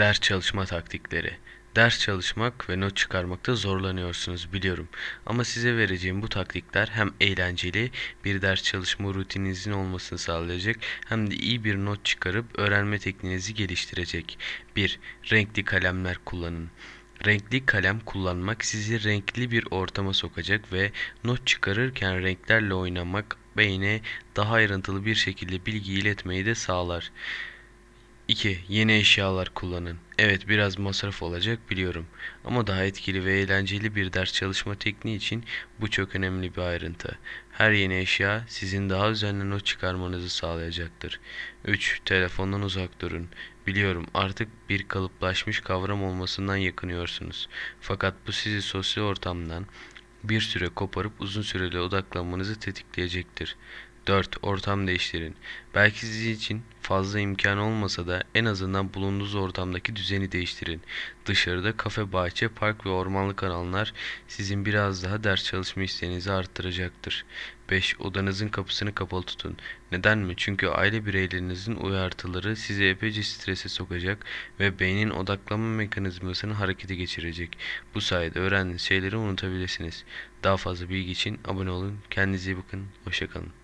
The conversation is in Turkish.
Ders çalışma taktikleri. Ders çalışmak ve not çıkarmakta zorlanıyorsunuz biliyorum. Ama size vereceğim bu taktikler hem eğlenceli bir ders çalışma rutininizin olmasını sağlayacak hem de iyi bir not çıkarıp öğrenme tekniğinizi geliştirecek. 1. Renkli kalemler kullanın. Renkli kalem kullanmak sizi renkli bir ortama sokacak ve not çıkarırken renklerle oynamak beyne daha ayrıntılı bir şekilde bilgi iletmeyi de sağlar. 2. Yeni eşyalar kullanın. Evet biraz masraf olacak biliyorum ama daha etkili ve eğlenceli bir ders çalışma tekniği için bu çok önemli bir ayrıntı. Her yeni eşya sizin daha düzenli not çıkarmanızı sağlayacaktır. 3. Telefondan uzak durun. Biliyorum artık bir kalıplaşmış kavram olmasından yakınıyorsunuz. Fakat bu sizi sosyal ortamdan bir süre koparıp uzun süreli odaklanmanızı tetikleyecektir. 4. Ortam değiştirin. Belki sizin için fazla imkan olmasa da en azından bulunduğunuz ortamdaki düzeni değiştirin. Dışarıda kafe, bahçe, park ve ormanlık alanlar sizin biraz daha ders çalışma isteğinizi arttıracaktır. 5. Odanızın kapısını kapalı tutun. Neden mi? Çünkü aile bireylerinizin uyartıları sizi epeyce strese sokacak ve beynin odaklanma mekanizmasını harekete geçirecek. Bu sayede öğrendiğiniz şeyleri unutabilirsiniz. Daha fazla bilgi için abone olun. Kendinize iyi bakın. Hoşçakalın.